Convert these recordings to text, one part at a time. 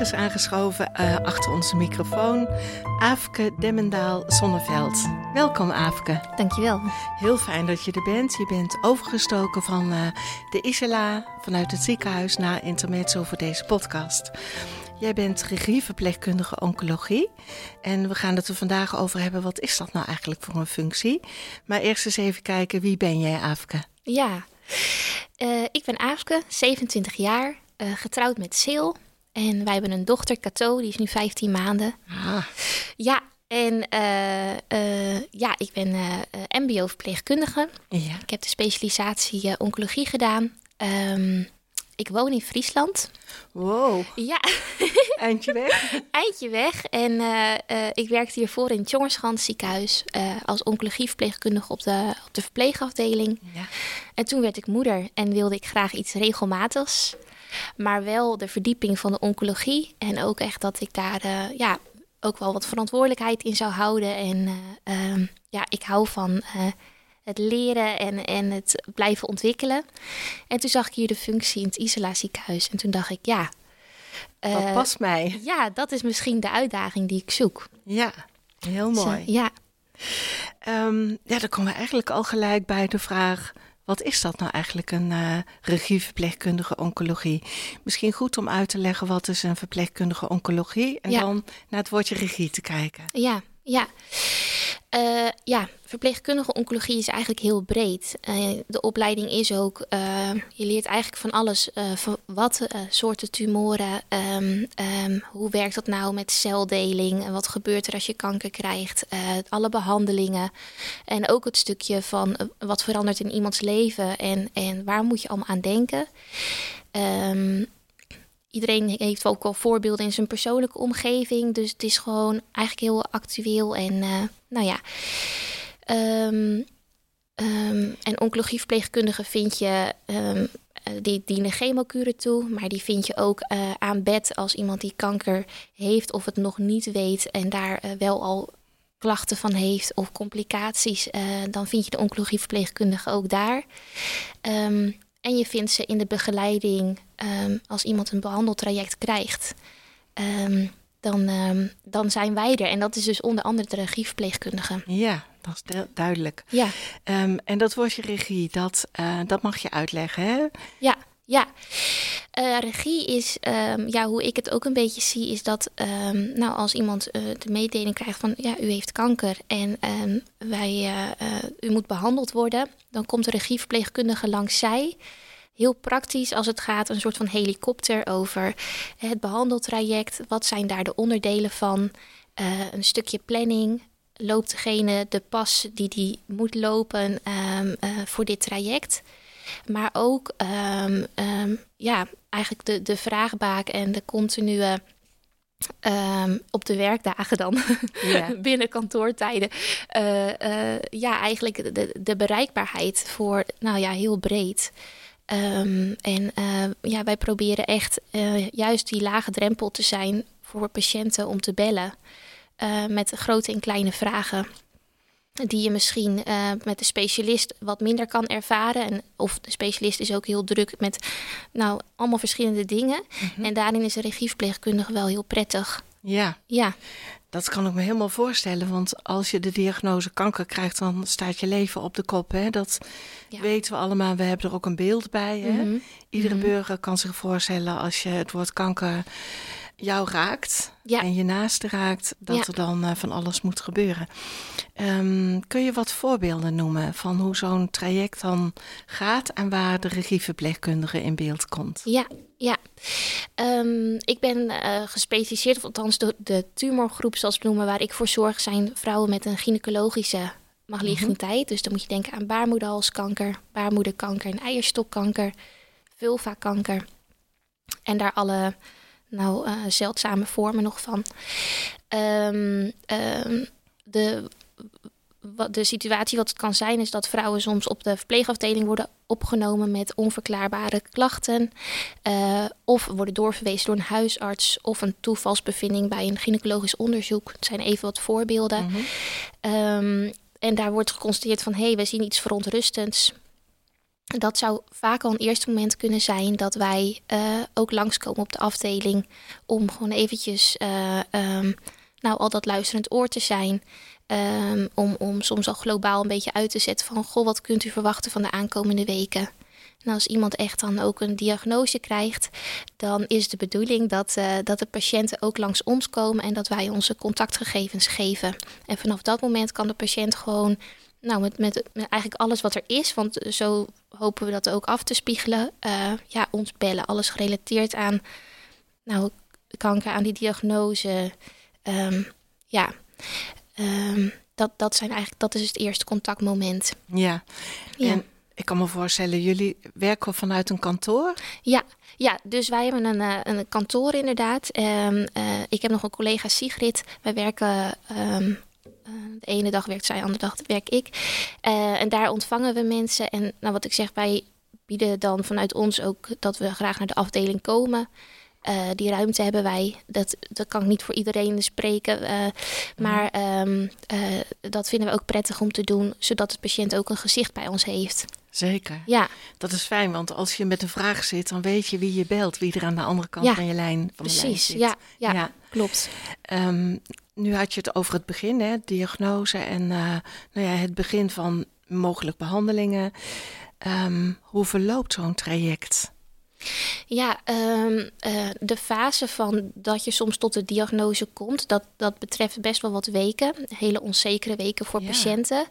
Is aangeschoven uh, achter onze microfoon Aafke Demmendaal Zonneveld. Welkom Aafke. Dankjewel. Heel fijn dat je er bent. Je bent overgestoken van uh, de Isela vanuit het ziekenhuis naar Intermezzo voor deze podcast. Jij bent regieverpleegkundige oncologie en we gaan het er vandaag over hebben. Wat is dat nou eigenlijk voor een functie? Maar eerst eens even kijken, wie ben jij Aafke? Ja, uh, ik ben Aafke, 27 jaar, getrouwd met Sil. En wij hebben een dochter, Cato, die is nu 15 maanden. Ah. Ja, en uh, uh, ja, ik ben uh, MBO-verpleegkundige. Ja. Ik heb de specialisatie oncologie gedaan. Um, ik woon in Friesland. Wow. Ja. Eindje weg. Eindje weg. En ik werkte hiervoor in het Jongerschans ziekenhuis als oncologieverpleegkundige op de, op de verpleegafdeling. Ja. En toen werd ik moeder en wilde ik graag iets regelmatigs. Maar wel de verdieping van de oncologie. En ook echt dat ik daar uh, ja, ook wel wat verantwoordelijkheid in zou houden. En uh, uh, ja, ik hou van eh, het leren en, en het blijven ontwikkelen. En toen zag ik hier de functie in het Isela ziekenhuis. En toen dacht ik, ja... dat past mij. Ja, dat is misschien de uitdaging die ik zoek. Ja, heel mooi. Ja. Um, ja, dan komen we eigenlijk al gelijk bij de vraag... Wat is dat nou eigenlijk, een uh, regieverpleegkundige oncologie? Misschien goed om uit te leggen wat is een verpleegkundige oncologie en Ja. dan naar het woordje regie te kijken. Ja, ja. Uh, ja, verpleegkundige oncologie is eigenlijk heel breed. Uh, de opleiding is ook, uh, je leert eigenlijk van alles. van wat soorten tumoren, um, um, hoe werkt dat nou met celdeling wat gebeurt er als je kanker krijgt, alle behandelingen. En ook het stukje van wat verandert in iemands leven en, en waar moet je allemaal aan denken. Um, Iedereen heeft ook al voorbeelden in zijn persoonlijke omgeving. Dus het is gewoon eigenlijk heel actueel. En uh, nou ja. Um, um, en oncologieverpleegkundigen vind je. Um, die dienen chemokuren toe, maar die vind je ook uh, aan bed als iemand die kanker heeft of het nog niet weet en daar wel al klachten van heeft of complicaties, dan vind je de oncologieverpleegkundige ook daar. En je vindt ze in de begeleiding um, als iemand een behandeltraject krijgt. Um, dan, um, dan zijn wij er. En dat is dus onder andere de regieverpleegkundige. Ja, dat is du duidelijk. Ja. en dat woordje regie, dat, uh, dat mag je uitleggen, hè? Ja, ja. Uh, regie is, um, ja, hoe ik het ook een beetje zie, is dat um, nou, als iemand uh, de mededeling krijgt van ja, u heeft kanker en um, wij, uh, u moet behandeld worden, dan komt de regieverpleegkundige langs zij. Heel praktisch als het gaat een soort van helikopter over het behandeltraject. Wat zijn daar de onderdelen van? Een stukje planning. Loopt degene de pas die die moet lopen voor dit traject? Maar ook um, um, ja, eigenlijk de, de vraagbaak en de continue um, op de werkdagen dan, Ja. binnen kantoortijden. Uh, uh, ja, eigenlijk de, de bereikbaarheid voor, nou ja, heel breed. Um, en uh, ja, wij proberen echt juist die lage drempel te zijn voor patiënten om te bellen. met grote en kleine vragen die je misschien uh, met de specialist wat minder kan ervaren. En, of de specialist is ook heel druk met nou, allemaal verschillende dingen. Mm -hmm. En daarin is een regieverpleegkundige wel heel prettig. Ja. ja, dat kan ik me helemaal voorstellen. Want als je de diagnose kanker krijgt, dan staat je leven op de kop. Hè? Dat ja. weten we allemaal. We hebben er ook een beeld bij. Hè? Mm -hmm. Iedere mm -hmm. burger kan zich voorstellen als je het woord kanker jou raakt ja. en je naaste raakt, dat Ja. er dan uh, van alles moet gebeuren. Um, kun je wat voorbeelden noemen van hoe zo'n traject dan gaat en waar de regieverpleegkundige in beeld komt? Ja, ja. Um, ik ben uh, gespecialiseerd, of althans de, de tumorgroep zoals we noemen, waar ik voor zorg, zijn vrouwen met een gynaecologische maligniteit. Mm -hmm. Dus dan moet je denken aan baarmoederhalskanker, baarmoederkanker en eierstokkanker, vulvakanker. En daar alle nou zeldzame vormen nog van. Um, de wat de situatie wat het kan zijn, is dat vrouwen soms op de verpleegafdeling worden opgenomen met onverklaarbare klachten. Uh, of worden doorverwezen door een huisarts of een toevalsbevinding bij een gynaecologisch onderzoek. Het zijn even wat voorbeelden. Mhm. Ehm, en daar wordt geconstateerd van hé, hey, we zien iets verontrustends. Dat zou vaak al een eerste moment kunnen zijn dat wij uh, ook langskomen op de afdeling om gewoon eventjes uh, um, nou, al dat luisterend oor te zijn. Ehm, om, om soms al globaal een beetje uit te zetten van... goh, wat kunt u verwachten van de aankomende weken? En als iemand echt dan ook een diagnose krijgt... dan is de bedoeling dat, uh, dat de patiënten ook langs ons komen... en dat wij onze contactgegevens geven. En vanaf dat moment kan de patiënt gewoon... Nou, met, met, met eigenlijk alles wat er is, want zo hopen we dat ook af te spiegelen. Uh, ja, ons bellen, alles gerelateerd aan nou, kanker, aan die diagnose. Um, ja, Um, dat, dat, zijn eigenlijk, dat is het eerste contactmoment. Ja. ja. En ik kan me voorstellen, jullie werken vanuit een kantoor? Ja, ja dus wij hebben een, uh, een kantoor inderdaad. Um, uh, ik heb nog een collega Sigrid. Wij werken... Um, de ene dag werkt zij, de andere dag werk ik. Uh, en daar ontvangen we mensen. En nou, wat ik zeg, wij bieden dan vanuit ons ook dat we graag naar de afdeling komen. Uh, die ruimte hebben wij. Dat, dat kan ik niet voor iedereen spreken. Uh, maar um, uh, dat vinden we ook prettig om te doen, zodat de patiënt ook een gezicht bij ons heeft. Zeker. Ja. Dat is fijn, want als je met een vraag zit, dan weet je wie je belt, wie er aan de andere kant ja. van je lijn van Precies. de lijn zit. Ja, ja, ja. klopt. Um, nu had je het over het begin, hè, diagnose en nou ja, het begin van mogelijk behandelingen. Um, hoe verloopt zo'n traject? Ja, um, uh, de fase van dat je soms tot de diagnose komt, dat, dat betreft best wel wat weken. Hele onzekere weken voor ja. patiënten.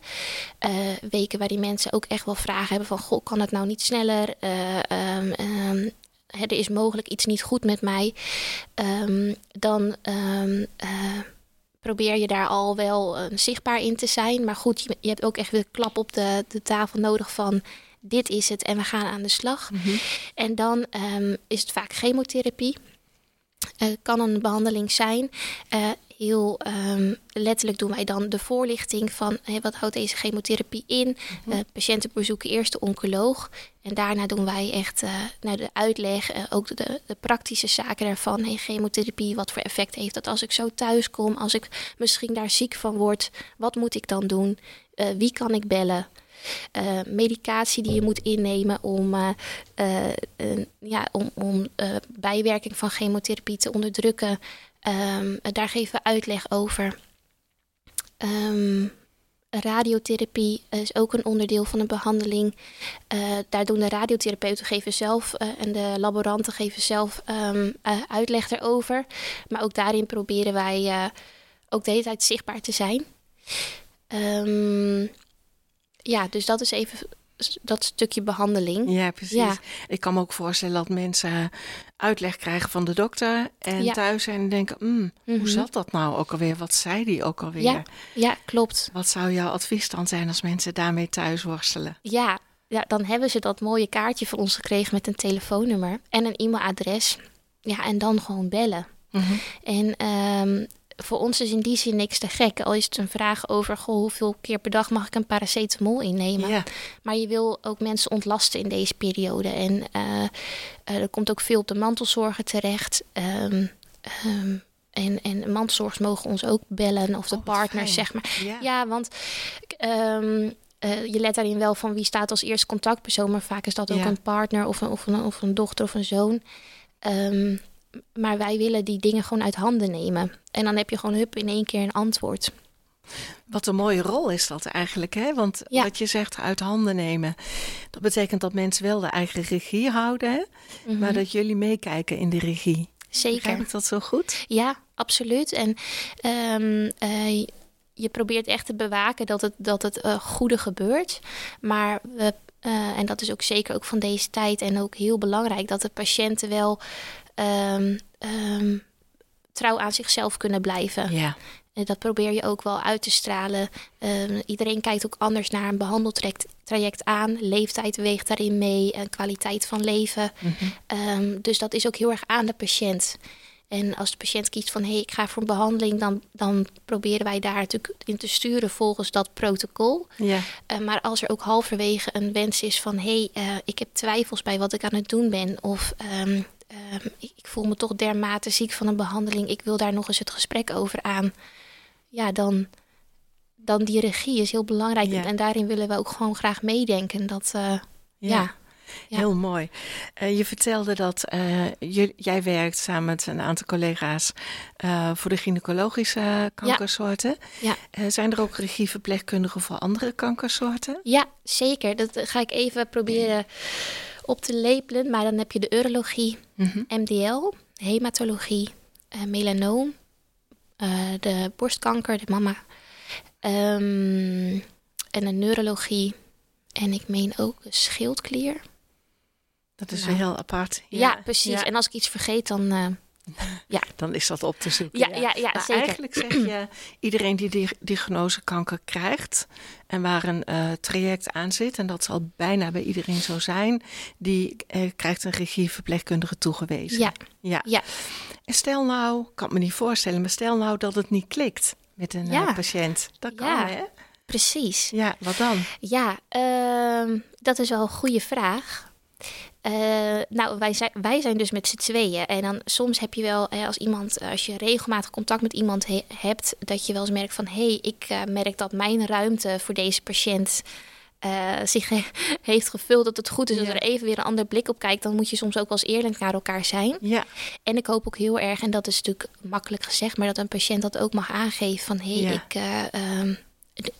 Uh, weken waarin mensen ook echt wel vragen hebben van, goh, kan het nou niet sneller? Uh, um, um, er is mogelijk iets niet goed met mij. dan probeer je daar al wel zichtbaar in te zijn. Maar goed, je, je hebt ook echt weer klap op de, de tafel nodig van dit is het en we gaan aan de slag. Mm -hmm. En dan um, is het vaak chemotherapie. Uh, kan een behandeling zijn. Uh, heel um, letterlijk doen wij dan de voorlichting van hey, wat houdt deze chemotherapie in. Mm -hmm. uh, patiënten bezoeken eerst de oncoloog. En daarna doen wij echt naar de uitleg, ook de, de, praktische zaken daarvan. Hey, chemotherapie, wat voor effect heeft dat als ik zo thuis kom? Als ik misschien daar ziek van word, wat moet ik dan doen? wie kan ik bellen? Uh, medicatie die je moet innemen om, uh, uh, ja, om, om bijwerking van chemotherapie te onderdrukken. Um, daar geven we uitleg over. Um, radiotherapie is ook een onderdeel van een behandeling. daar doen de radiotherapeuten geven zelf en de laboranten geven zelf um, uitleg erover. Maar ook daarin proberen wij ook de hele tijd zichtbaar te zijn. Ja, dus dat is even dat stukje behandeling. Ja, precies. Ja. Ik kan me ook voorstellen dat mensen uitleg krijgen van de dokter en ja. thuis zijn en denken: mm, mm -hmm. hoe zat dat nou ook alweer? Wat zei die ook alweer? Ja, ja, klopt. Wat zou jouw advies dan zijn als mensen daarmee thuis worstelen? Ja, ja, dan hebben ze dat mooie kaartje van ons gekregen met een telefoonnummer en een e-mailadres. Ja, en dan gewoon bellen. Mm -hmm. En um, voor ons is in die zin niks te gek. Al is het een vraag over goh, hoeveel keer per dag mag ik een paracetamol innemen. Ja. Maar je wil ook mensen ontlasten in deze periode. En uh, uh, er komt ook veel op de mantelzorgen terecht. Um, um, en, en mantelzorgers mogen ons ook bellen of de oh, partners, zeg maar. Ja, ja want um, uh, je let daarin wel van wie staat als eerste contactpersoon. Maar vaak is dat ook Ja. een partner of een, of, een, of een dochter of een zoon. Maar wij willen die dingen gewoon uit handen nemen. En dan heb je gewoon hup in één keer een antwoord. Wat een mooie rol is dat eigenlijk, hè? Want Ja. wat je zegt, uit handen nemen. Dat betekent dat mensen wel de eigen regie houden, hè? Mhm. Maar dat jullie meekijken in de regie. Begrijp Zeker. ik dat zo goed? Ja, absoluut. En um, uh, je probeert echt te bewaken dat het, dat het uh, goede gebeurt. Maar we, uh, en dat is ook zeker ook van deze tijd en ook heel belangrijk, dat de patiënten wel um, um, trouw aan zichzelf kunnen blijven. Ja. En dat probeer je ook wel uit te stralen. Um, iedereen kijkt ook anders naar een behandeltraject aan. Leeftijd weegt daarin mee en kwaliteit van leven. Mhm. Dus dat is ook heel erg aan de patiënt. En als de patiënt kiest van hé, hey, ik ga voor een behandeling, dan, dan proberen wij daar natuurlijk in te sturen volgens dat protocol. Ja. Uh, maar als er ook halverwege een wens is van hé, hey, uh, ik heb twijfels bij wat ik aan het doen ben, of um, um, ik, ik voel me toch dermate ziek van een behandeling, ik wil daar nog eens het gesprek over aan. Ja, dan, dan die regie is heel belangrijk. Ja. En daarin willen we ook gewoon graag meedenken. Dat, uh, ja. ja. Ja. Heel mooi. Uh, je vertelde dat uh, je, jij werkt samen met een aantal collega's uh, voor de gynaecologische kankersoorten. Ja. zijn er ook regieverpleegkundigen voor andere kankersoorten? Ja, zeker. Dat ga ik even proberen op te lepelen. Maar dan heb je de urologie, Mhm. mm -hmm. MDL, hematologie, melanoom, de borstkanker, de mama. Um, en de neurologie. En ik meen ook schildklier. Dat is weer heel apart. Ja, ja precies. Ja. En als ik iets vergeet, dan. Ja. dan is dat op te zoeken. Ja, ja, ja, maar zeker. Eigenlijk zeg je, iedereen die die diagnose kanker krijgt en waar een uh, traject aan zit, en dat zal bijna bij iedereen zo zijn, die uh, krijgt een regieverpleegkundige toegewezen. Ja. ja. ja. En stel nou, ik kan het me niet voorstellen, maar stel nou dat het niet klikt met een ja. patiënt. Dat kan, ja. hè? Precies. Ja, wat dan? Ja, uh, dat is wel een goede vraag. Uh, nou, wij zijn, wij zijn dus met z'n tweeën. En dan soms heb je wel, als iemand, als je regelmatig contact met iemand he, hebt, dat je wel eens merkt van hé, hey, ik merk dat mijn ruimte voor deze patiënt uh, zich he, heeft gevuld. Dat het goed is ja. dat er even weer een ander blik op kijkt. Dan moet je soms ook wel eens eerlijk naar elkaar zijn. Ja. En ik hoop ook heel erg, en dat is natuurlijk makkelijk gezegd, maar dat een patiënt dat ook mag aangeven van hé, hey, ja. ik. Um,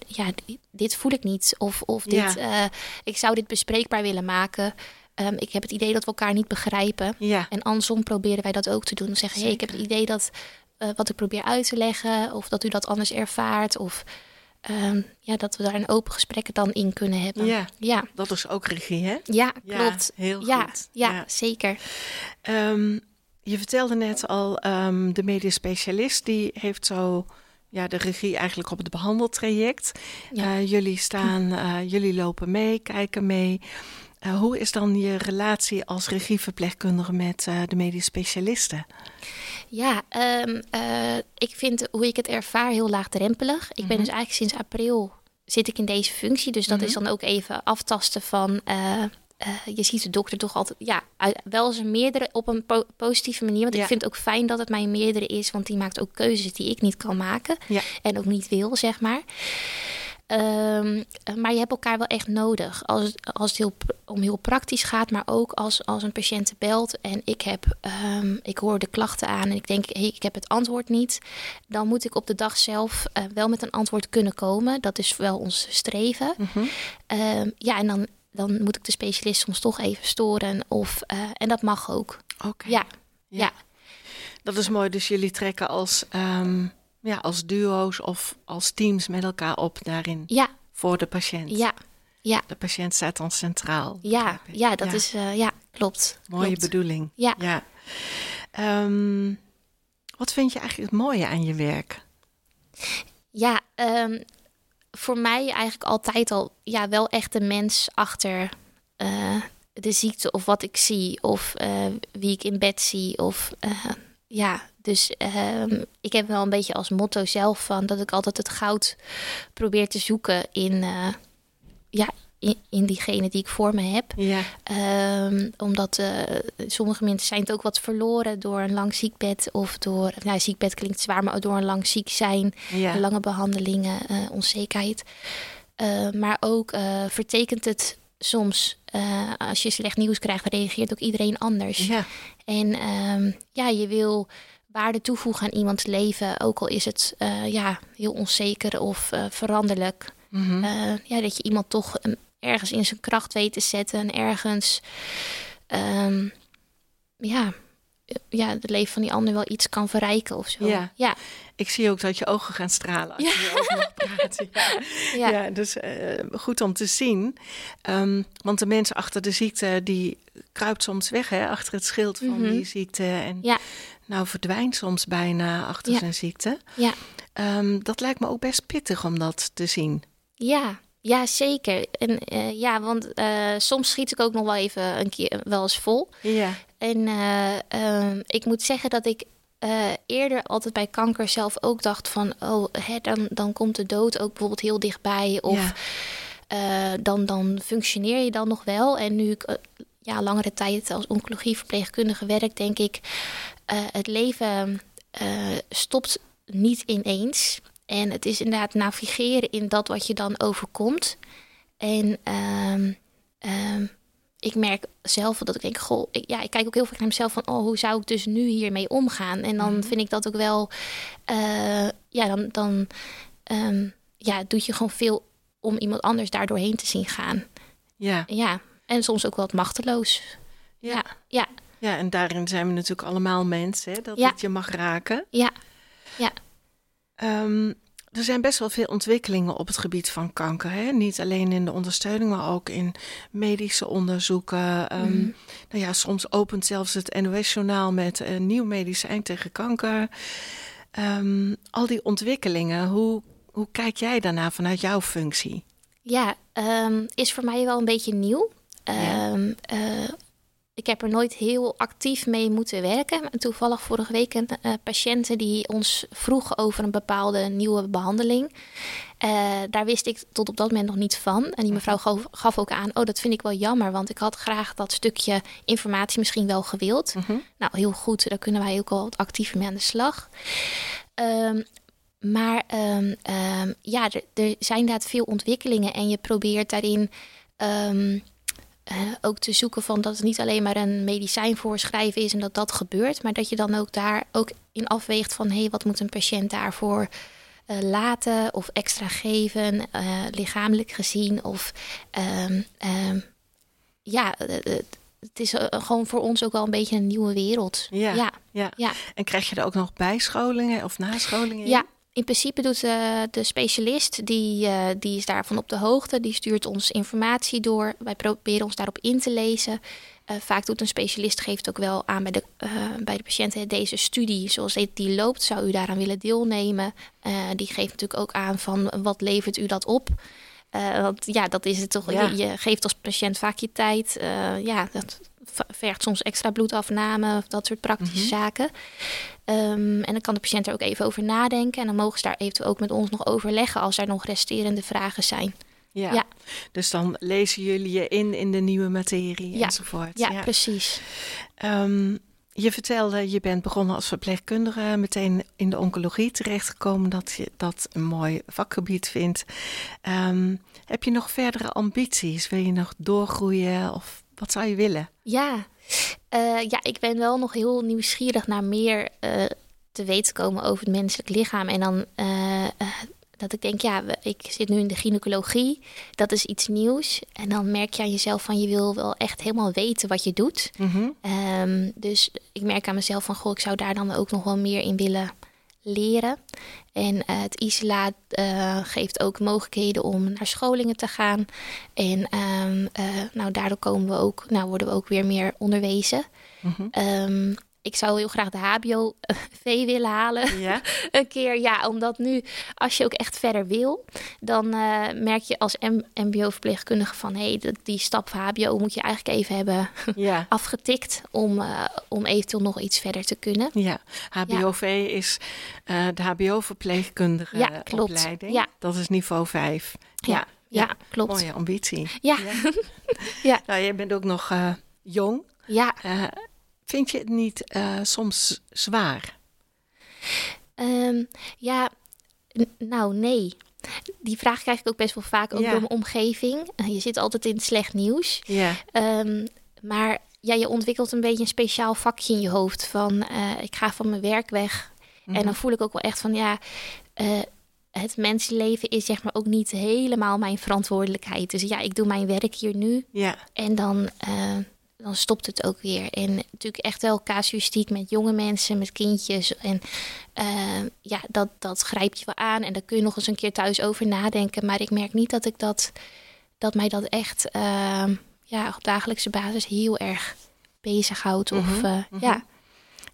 ja, dit voel ik niet. Of, of dit, Ja. uh, ik zou dit bespreekbaar willen maken. Um, ik heb het idee dat we elkaar niet begrijpen. Ja. En andersom proberen wij dat ook te doen. Zeggen, hé, hey, ik heb het idee dat uh, wat ik probeer uit te leggen... of dat u dat anders ervaart... of um, ja, dat we daar een open gesprek dan in kunnen hebben. Ja, ja. dat is ook regie, hè? Ja, klopt. Ja, heel ja, goed. Ja, Ja. zeker. Ehm, je vertelde net al, ehm, de medisch specialist die heeft zo ja, de regie eigenlijk op het behandeltraject. Eh, jullie staan, eh, jullie lopen mee, kijken mee. Eh, hoe is dan je relatie als regieverpleegkundige met eh, de medisch specialisten? Ja, um, uh, ik vind hoe ik het ervaar heel laagdrempelig. Ik ben Mhm. dus eigenlijk sinds april zit ik in deze functie. Dus dat Mhm. is dan ook even aftasten van... Je ziet de dokter toch altijd, ja, wel eens een meerdere op een po- positieve manier. Want Ja. ik vind het ook fijn dat het mijn meerdere is, want die maakt ook keuzes die ik niet kan maken Ja. en ook niet wil, zeg maar. Ehm, maar je hebt elkaar wel echt nodig. Als het, als het heel, om heel praktisch gaat, maar ook als, als een patiënt belt en ik, heb, ehm, ik hoor de klachten aan en ik denk, hey, ik heb het antwoord niet. Dan moet ik op de dag zelf eh, wel met een antwoord kunnen komen. Dat is wel ons streven. Mhm. Ehm, ja, en dan, dan moet ik de specialist soms toch even storen. Of, eh, en dat mag ook. Oké. Ja, ja. Dat is mooi. Dus jullie trekken als, ja, als duo's of als teams met elkaar op daarin ja, voor de patiënt. ja, ja. De patiënt staat dan centraal. Ja, ja, dat is, eh, ja, klopt. Mooie klopt. bedoeling. Ja. ja. Ehm, wat vind je eigenlijk het mooie aan je werk? Ja, ehm, voor mij eigenlijk altijd al ja, wel echt de mens achter eh, de ziekte of wat ik zie of eh, wie ik in bed zie. Of ja, dus ehm, ik heb wel een beetje als motto zelf van dat ik altijd het goud probeer te zoeken in, eh, ja, in, in diegene die ik voor me heb. Ja, Ehm, omdat eh, sommige mensen zijn het ook wat verloren door een lang ziekbed of door, nou ziekbed klinkt zwaar, maar door een lang ziek zijn, ja. lange behandelingen, eh, onzekerheid. Maar ook vertekent het soms, als je slecht nieuws krijgt, reageert ook iedereen anders. ja. En ehm, ja, je wil waarde toevoegen aan iemands leven, ook al is het eh, ja, heel onzeker of eh, veranderlijk. Mhm. Eh, ja, dat je iemand toch um, ergens in zijn kracht weet te zetten en ergens ehm, ja, ja, het leven van die ander wel iets kan verrijken of zo. Ja. ja, Ik zie ook dat je ogen gaan stralen als je mag praten. Ja. ja. Ja, dus goed om te zien. Ehm, want de mensen achter de ziekte, die kruipt soms weg hè, achter het schild van Mhm. die ziekte. En Ja. Nou verdwijnt soms bijna achter Ja. zijn ziekte. Ja. Ehm, dat lijkt me ook best pittig om dat te zien. Ja, ja, zeker. En eh, ja, want eh, soms schiet ik ook nog wel even een keer wel eens vol. Ja, En eh, ehm, ik moet zeggen dat ik eerder altijd bij kanker zelf ook dacht van, oh, hè, dan, dan komt de dood ook bijvoorbeeld heel dichtbij. Of Ja. dan, dan functioneer je dan nog wel. En nu ik ja, langere tijd als oncologieverpleegkundige werk, denk ik, eh, het leven eh, stopt niet ineens. En het is inderdaad navigeren in dat wat je dan overkomt. En ehm, ehm, ik merk zelf dat ik denk, goh, ik, ja, ik kijk ook heel vaak naar mezelf van, oh, hoe zou ik dus nu hiermee omgaan? En dan vind ik dat ook wel, eh, ja, dan, dan ehm, ja, doet je gewoon veel om iemand anders daar doorheen te zien gaan. Ja. Ja, en soms ook wat machteloos. Ja. Ja, ja, ja, en daarin zijn we natuurlijk allemaal mensen, hè, dat Ja. het je mag raken. ja, Ehm, er zijn best wel veel ontwikkelingen op het gebied van kanker. Hè? Niet alleen in de ondersteuning, maar ook in medische onderzoeken. Ehm, Mhm. nou ja, soms opent zelfs het NOS-journaal met een nieuw medicijn tegen kanker. Ehm, al die ontwikkelingen, hoe, hoe kijk jij daarna vanuit jouw functie? Ja, is voor mij wel een beetje nieuw. Ja. Eh, ik heb er nooit heel actief mee moeten werken. En Toevallig vorige week een eh, patiënt die ons vroeg over een bepaalde nieuwe behandeling. Eh, daar wist ik tot op dat moment nog niet van. En die mevrouw gaf, gaf ook aan, oh dat vind ik wel jammer, want ik had graag dat stukje informatie misschien wel gewild. Nou, heel goed, daar kunnen wij ook al wat actiever mee aan de slag. Ehm, maar ehm, ehm, ja, er, er zijn inderdaad veel ontwikkelingen en je probeert daarin ook te zoeken van dat het niet alleen maar een medicijn voorschrijven is en dat dat gebeurt, maar dat je dan ook daar ook in afweegt van hé, hey, wat moet een patiënt daarvoor eh, laten of extra geven, eh, lichamelijk gezien of ehm, ehm, ja, eh, het is gewoon voor ons ook wel een beetje een nieuwe wereld. Ja. ja. Ja. Ja. En krijg je er ook nog bijscholingen of nascholingen in? Ja, in principe doet eh, de specialist, die, eh, die is daarvan op de hoogte. Die stuurt ons informatie door. Wij proberen ons daarop in te lezen. Eh, vaak doet een specialist, geeft ook wel aan bij de, eh, bij de patiënten... deze studie, zoals die- loopt, zou u daaraan willen deelnemen? Die geeft natuurlijk ook aan van wat levert u dat op? Want ja, dat is het toch. Ja. Je, je geeft als patiënt vaak je tijd. Ja, dat vergt soms extra bloedafname of dat soort praktische Mhm. zaken. Ehm, en dan kan de patiënt er ook even over nadenken. En dan mogen ze daar eventueel ook met ons nog overleggen als er nog resterende vragen zijn. Ja. Ja. Dus dan lezen jullie je in in de nieuwe materie Ja. enzovoort. Ja, precies. Ehm, je vertelde, je bent begonnen als verpleegkundige, meteen in de oncologie terechtgekomen, dat je dat een mooi vakgebied vindt. Ehm, heb je nog verdere ambities? Wil je nog doorgroeien of wat zou je willen? Ja, Eh, ja ik ben wel nog heel nieuwsgierig naar meer eh, te weten komen over het menselijk lichaam. En dan eh, dat ik denk, ja, ik zit nu in de gynaecologie. Dat is iets nieuws. En dan merk je aan jezelf van je wil wel echt helemaal weten wat je doet. Mhm. Ehm, dus ik merk aan mezelf van, goh, ik zou daar dan ook nog wel meer in willen leren. En eh, het ISLA eh, geeft ook mogelijkheden om naar scholingen te gaan. En ehm, eh, nou, daardoor komen we ook, nou, worden we ook weer meer onderwezen. Mhm. Ehm, ik zou heel graag de HBO-V willen halen Ja, een keer. Ja, omdat nu, als je ook echt verder wil, dan eh, merk je als M- MBO-verpleegkundige van hé, hey, die stap van HBO moet je eigenlijk even hebben ja. afgetikt om, eh, om eventueel nog iets verder te kunnen. Ja, HBOV is eh, de HBO-verpleegkundige Ja, klopt. opleiding. Ja. Dat is niveau 5. Ja, ja, klopt. Mooie ambitie. Ja. Ja. Nou, jij bent ook nog eh, jong. Ja, Eh, vind je het niet eh, soms zwaar? ehm, ja, nou nee. Die vraag krijg ik ook best wel vaak, ook Ja. door mijn omgeving. Eh, Je zit altijd in slecht nieuws. Ja. Ehm, maar ja, je ontwikkelt een beetje een speciaal vakje in je hoofd. Van eh, ik ga van mijn werk weg. En dan voel ik ook wel echt van ja, eh, het mensenleven is zeg maar ook niet helemaal mijn verantwoordelijkheid. Dus ja, ik doe mijn werk hier nu Ja, en dan, dan stopt het ook weer. En natuurlijk echt wel casuïstiek met jonge mensen, met kindjes. En eh, ja, dat, dat grijpt je wel aan. En daar kun je nog eens een keer thuis over nadenken. Maar ik merk niet dat ik dat, dat mij dat echt eh, ja, op dagelijkse basis heel erg bezighoudt. Of Mhm, eh, mhm. ja,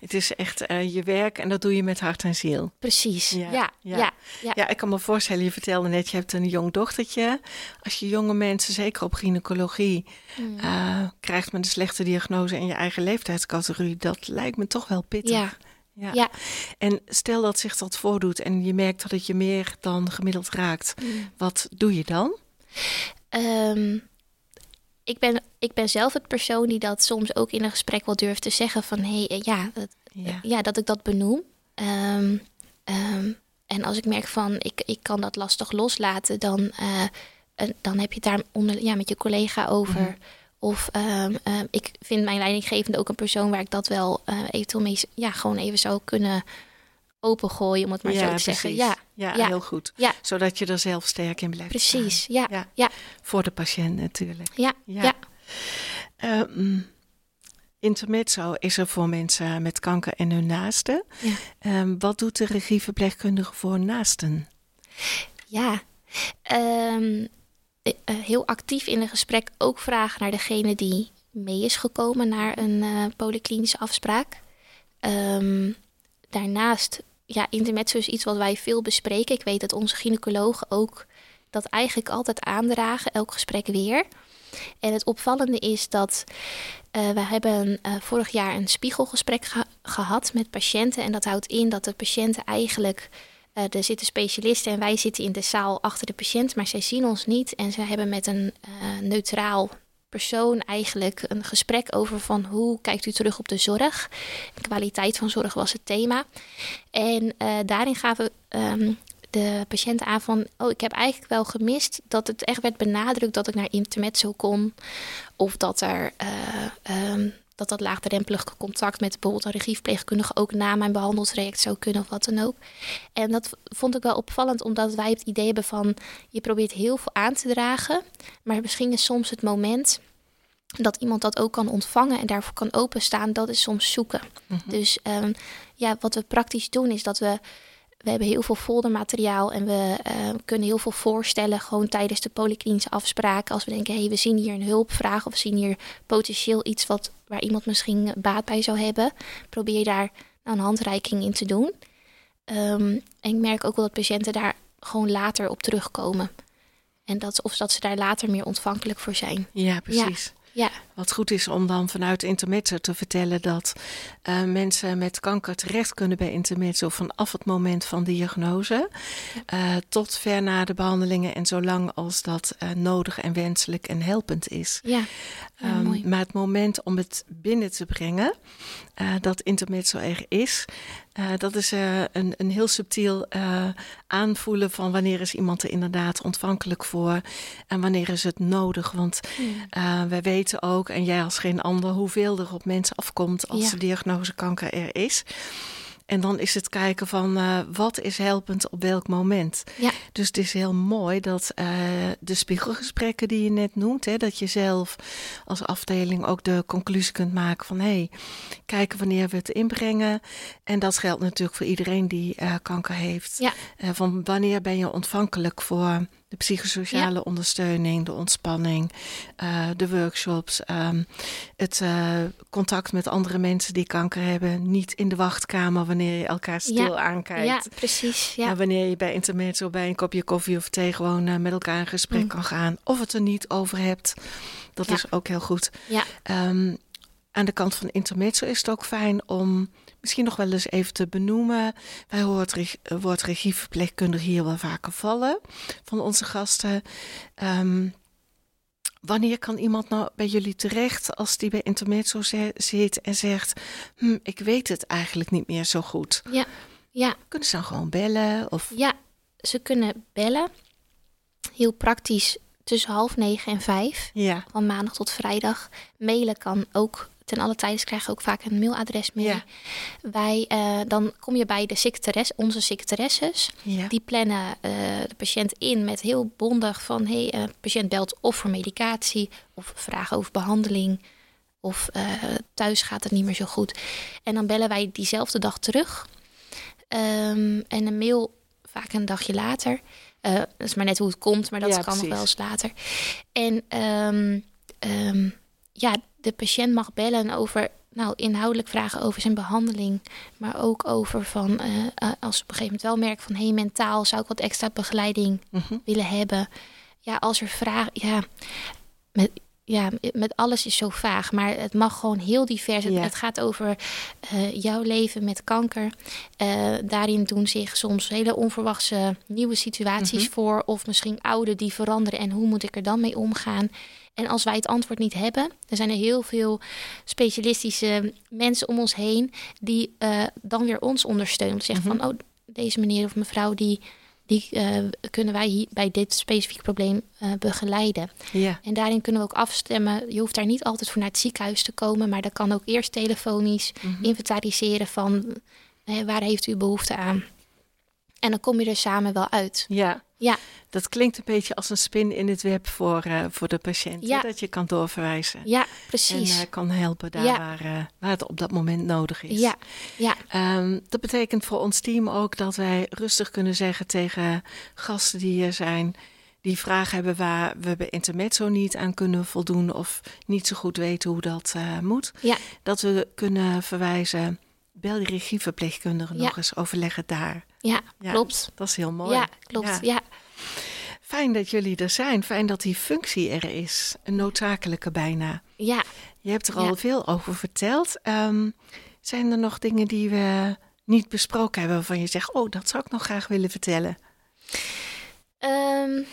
het is echt eh, je werk en dat doe je met hart en ziel. precies. Ja, Ja, ja. ja, ja, Ja, ik kan me voorstellen, je vertelde net, je hebt een jong dochtertje. Als je jonge mensen, zeker op gynaecologie, Mm. eh, krijgt met een slechte diagnose in je eigen leeftijdscategorie, dat lijkt me toch wel pittig. Ja. Ja. Ja. En stel dat zich dat voordoet en je merkt dat het je meer dan gemiddeld raakt. Mm. Wat doe je dan? Ehm, ik, ben, ik ben zelf het persoon die dat soms ook in een gesprek wel durft te zeggen van hé, hey, ja, dat, Ja. ja, dat ik dat benoem. Ehm, ehm, en als ik merk van ik, ik kan dat lastig loslaten, dan, eh, eh, dan heb je het daar onder, ja, met je collega over. Mhm. Of ehm, ik vind mijn leidinggevende ook een persoon waar ik dat wel eh, eventueel mee ja, gewoon even zou kunnen opengooien, om het maar zo te zeggen. Ja, ja, ja. heel goed. Ja. Zodat je er zelf sterk in blijft precies. Ja, Ja. ja, ja, Voor de patiënt natuurlijk. ja. Ja. Ehm, intermezzo is er voor mensen met kanker en hun naasten. Ja. Ehm, wat doet de regieverpleegkundige voor naasten? Ja, ehm, eh, eh, heel actief in een gesprek ook vragen naar degene die mee is gekomen naar een eh polyklinische afspraak. Daarnaast, ja, intermezzo is iets wat wij veel bespreken. Ik weet dat onze gynaecologen ook dat eigenlijk altijd aandragen, elk gesprek weer. En het opvallende is dat eh, we hebben eh, vorig jaar een spiegelgesprek geha- gehad met patiënten. En dat houdt in dat de patiënten eigenlijk eh, er zitten specialisten en wij zitten in de zaal achter de patiënt, maar zij zien ons niet. En ze hebben met een neutraal persoon eigenlijk een gesprek over van hoe kijkt u terug op de zorg. Kwaliteit van zorg was het thema. En daarin gaven ehm, de patiënten aan van, oh, ik heb eigenlijk wel gemist dat het echt werd benadrukt dat ik naar intermezzo kon. Of dat er eh, ehm, dat dat laagdrempelige contact met bijvoorbeeld een regieverpleegkundige ook na mijn behandeltraject zou kunnen of wat dan ook. En dat vond ik wel opvallend, omdat wij het idee hebben van je probeert heel veel aan te dragen, maar misschien is soms het moment dat iemand dat ook kan ontvangen en daarvoor kan openstaan, dat is soms zoeken. Dus ehm, ja, wat we praktisch doen is dat we we hebben heel veel foldermateriaal en we eh, kunnen heel veel voorstellen gewoon tijdens de polyklinische afspraken. Als we denken, hé, hey, we zien hier een hulpvraag of we zien hier potentieel iets wat, waar iemand misschien baat bij zou hebben. Probeer je daar nou een handreiking in te doen. Ehm, en ik merk ook wel dat patiënten daar gewoon later op terugkomen. En dat, of dat ze daar later meer ontvankelijk voor zijn. Ja, precies. Ja, Wat goed is om dan vanuit Intermezzo te vertellen dat eh, mensen met kanker terecht kunnen bij Intermezzo vanaf het moment van diagnose eh, tot ver na de behandelingen en zolang als dat eh, nodig en wenselijk en helpend is. ja. ja Ehm, mooi. maar het moment om het binnen te brengen, dat intermezzo er is, dat is een, een heel subtiel aanvoelen van wanneer is iemand er inderdaad ontvankelijk voor en wanneer is het nodig. Want Ja. wij weten ook, en jij als geen ander, hoeveel er op mensen afkomt als Ja. de diagnose kanker er is. En dan is het kijken van eh, wat is helpend op welk moment. Ja. Dus het is heel mooi dat eh, de spiegelgesprekken die je net noemt, hè, dat je zelf als afdeling ook de conclusie kunt maken van hé, hey, kijken wanneer we het inbrengen. En dat geldt natuurlijk voor iedereen die eh, kanker heeft. Ja. Van wanneer ben je ontvankelijk voor de psychosociale ondersteuning, de ontspanning, eh, de workshops, ehm, het eh, contact met andere mensen die kanker hebben. Niet in de wachtkamer wanneer je elkaar stil aankijkt. ja, precies. Ja. Wanneer je bij intermezzo bij een kopje koffie of thee gewoon eh, met elkaar in gesprek Mm. kan gaan. Of het er niet over hebt. Dat Ja. is ook heel goed. Ja. Ehm, aan de kant van intermezzo is het ook fijn om misschien nog wel eens even te benoemen. Wij horen het reg- eh, woord regieverpleegkundige hier wel vaker vallen van onze gasten. Ehm, wanneer kan iemand nou bij jullie terecht als die bij intermezzo zit en zegt: hm, Ik weet het eigenlijk niet meer zo goed? ja. Kunnen ze dan gewoon bellen? Of Ja, ze kunnen bellen. Heel praktisch tussen half negen en vijf. ja. Van maandag tot vrijdag. Mailen kan ook. Ten alle tijden Ze krijgen ook vaak een mailadres mee. Ja. Wij, eh, dan kom je bij de secretares, onze secretaresses. Ja. Die plannen eh, de patiënt in met heel bondig van... hey, eh, patiënt belt of voor medicatie of vragen over behandeling... of thuis gaat het niet meer zo goed. En dan bellen wij diezelfde dag terug. Ehm, en een mail vaak een dagje later. Dat is maar net hoe het komt, maar dat Ja, kan nog wel eens later. En ehm, ja, de patiënt mag bellen over... Nou, inhoudelijk vragen over zijn behandeling. Maar ook over van... eh, eh, als ze op een gegeven moment wel merken van... hé, hey, mentaal zou ik wat extra begeleiding Mhm. willen hebben. Ja, als er vragen... Ja, met, ja, met alles is zo vaag, maar het mag gewoon heel divers. Het, het gaat over uh, jouw leven met kanker. Uh, daarin doen zich soms hele onverwachte nieuwe situaties mhm. voor, of misschien oude die veranderen. En hoe moet ik er dan mee omgaan? En als wij het antwoord niet hebben, er zijn er heel veel specialistische mensen om ons heen die uh, dan weer ons ondersteunen. Zeggen mm van, oh, deze meneer of mevrouw die die uh, kunnen wij hier bij dit specifieke probleem uh, begeleiden. Ja. En daarin kunnen we ook afstemmen. Je hoeft daar niet altijd voor naar het ziekenhuis te komen, maar dat kan ook eerst telefonisch mm inventariseren van waar heeft u behoefte aan. En dan kom je er samen wel uit. Ja. Ja. Dat klinkt een beetje als een spin in het web voor, uh, voor de patiënt. Ja. Dat je kan doorverwijzen. Ja, precies. En uh, kan helpen daar waar, uh, waar het op dat moment nodig is. Ja, ja. Um, dat betekent voor ons team ook dat wij rustig kunnen zeggen tegen gasten die hier zijn... die vragen hebben waar we bij Intermezzo niet aan kunnen voldoen... of niet zo goed weten hoe dat moet. Ja. Dat we kunnen verwijzen bel die regieverpleegkundige nog eens, overleggen daar. Ja, klopt. Dat is heel mooi. Ja, klopt. Ja. Fijn dat jullie er zijn. Fijn dat die functie er is. Een noodzakelijke bijna. Ja. Je hebt er al veel over verteld. Ehm, zijn er nog dingen die we niet besproken hebben waarvan je zegt: Oh, dat zou ik nog graag willen vertellen? Um,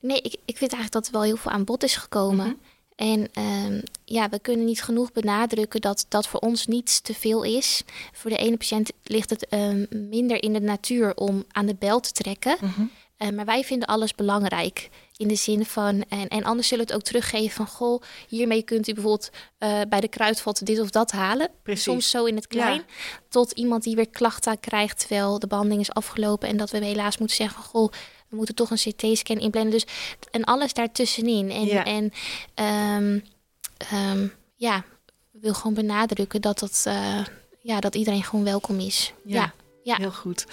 nee, ik, ik vind eigenlijk dat er wel heel veel aan bod is gekomen. Mhm. En um, ja, we kunnen niet genoeg benadrukken dat dat voor ons niet te veel is. Voor de ene patiënt ligt het um, minder in de natuur om aan de bel te trekken. Mm maar wij vinden alles belangrijk. In de zin van, en, en anders zullen we het ook teruggeven van... goh, hiermee kunt u bijvoorbeeld uh, bij de kruidvat dit of dat halen. Precies. Soms zo in het klein. Tot iemand die weer klachten krijgt terwijl de behandeling is afgelopen... en dat we helaas moeten zeggen, goh we moeten toch een CT-scan inplannen. Dus en alles daartussenin. En, ja. en um, um, ja, wil gewoon benadrukken dat, dat, uh, ja, dat iedereen gewoon welkom is. Ja, ja. heel goed.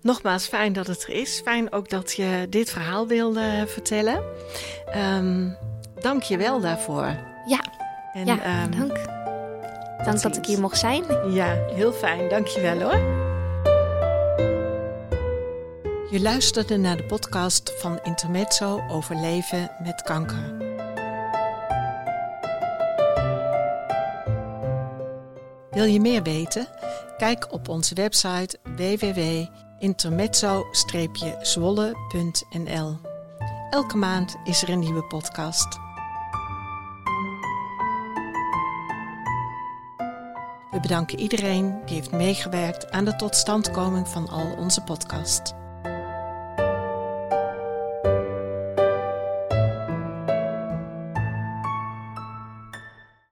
Nogmaals, fijn dat het er is. Fijn ook dat je dit verhaal wilde vertellen. Um, dank je wel daarvoor. Ja, en, ja dank. Dank dat ik hier mocht zijn. Ja, heel fijn. Dank je wel hoor. Je luisterde naar de podcast van Intermezzo over leven met kanker. Wil je meer weten? Kijk op onze website www.intermezzo-zwolle.nl. Elke maand is er een nieuwe podcast. We bedanken iedereen die heeft meegewerkt aan de totstandkoming van al onze podcasts.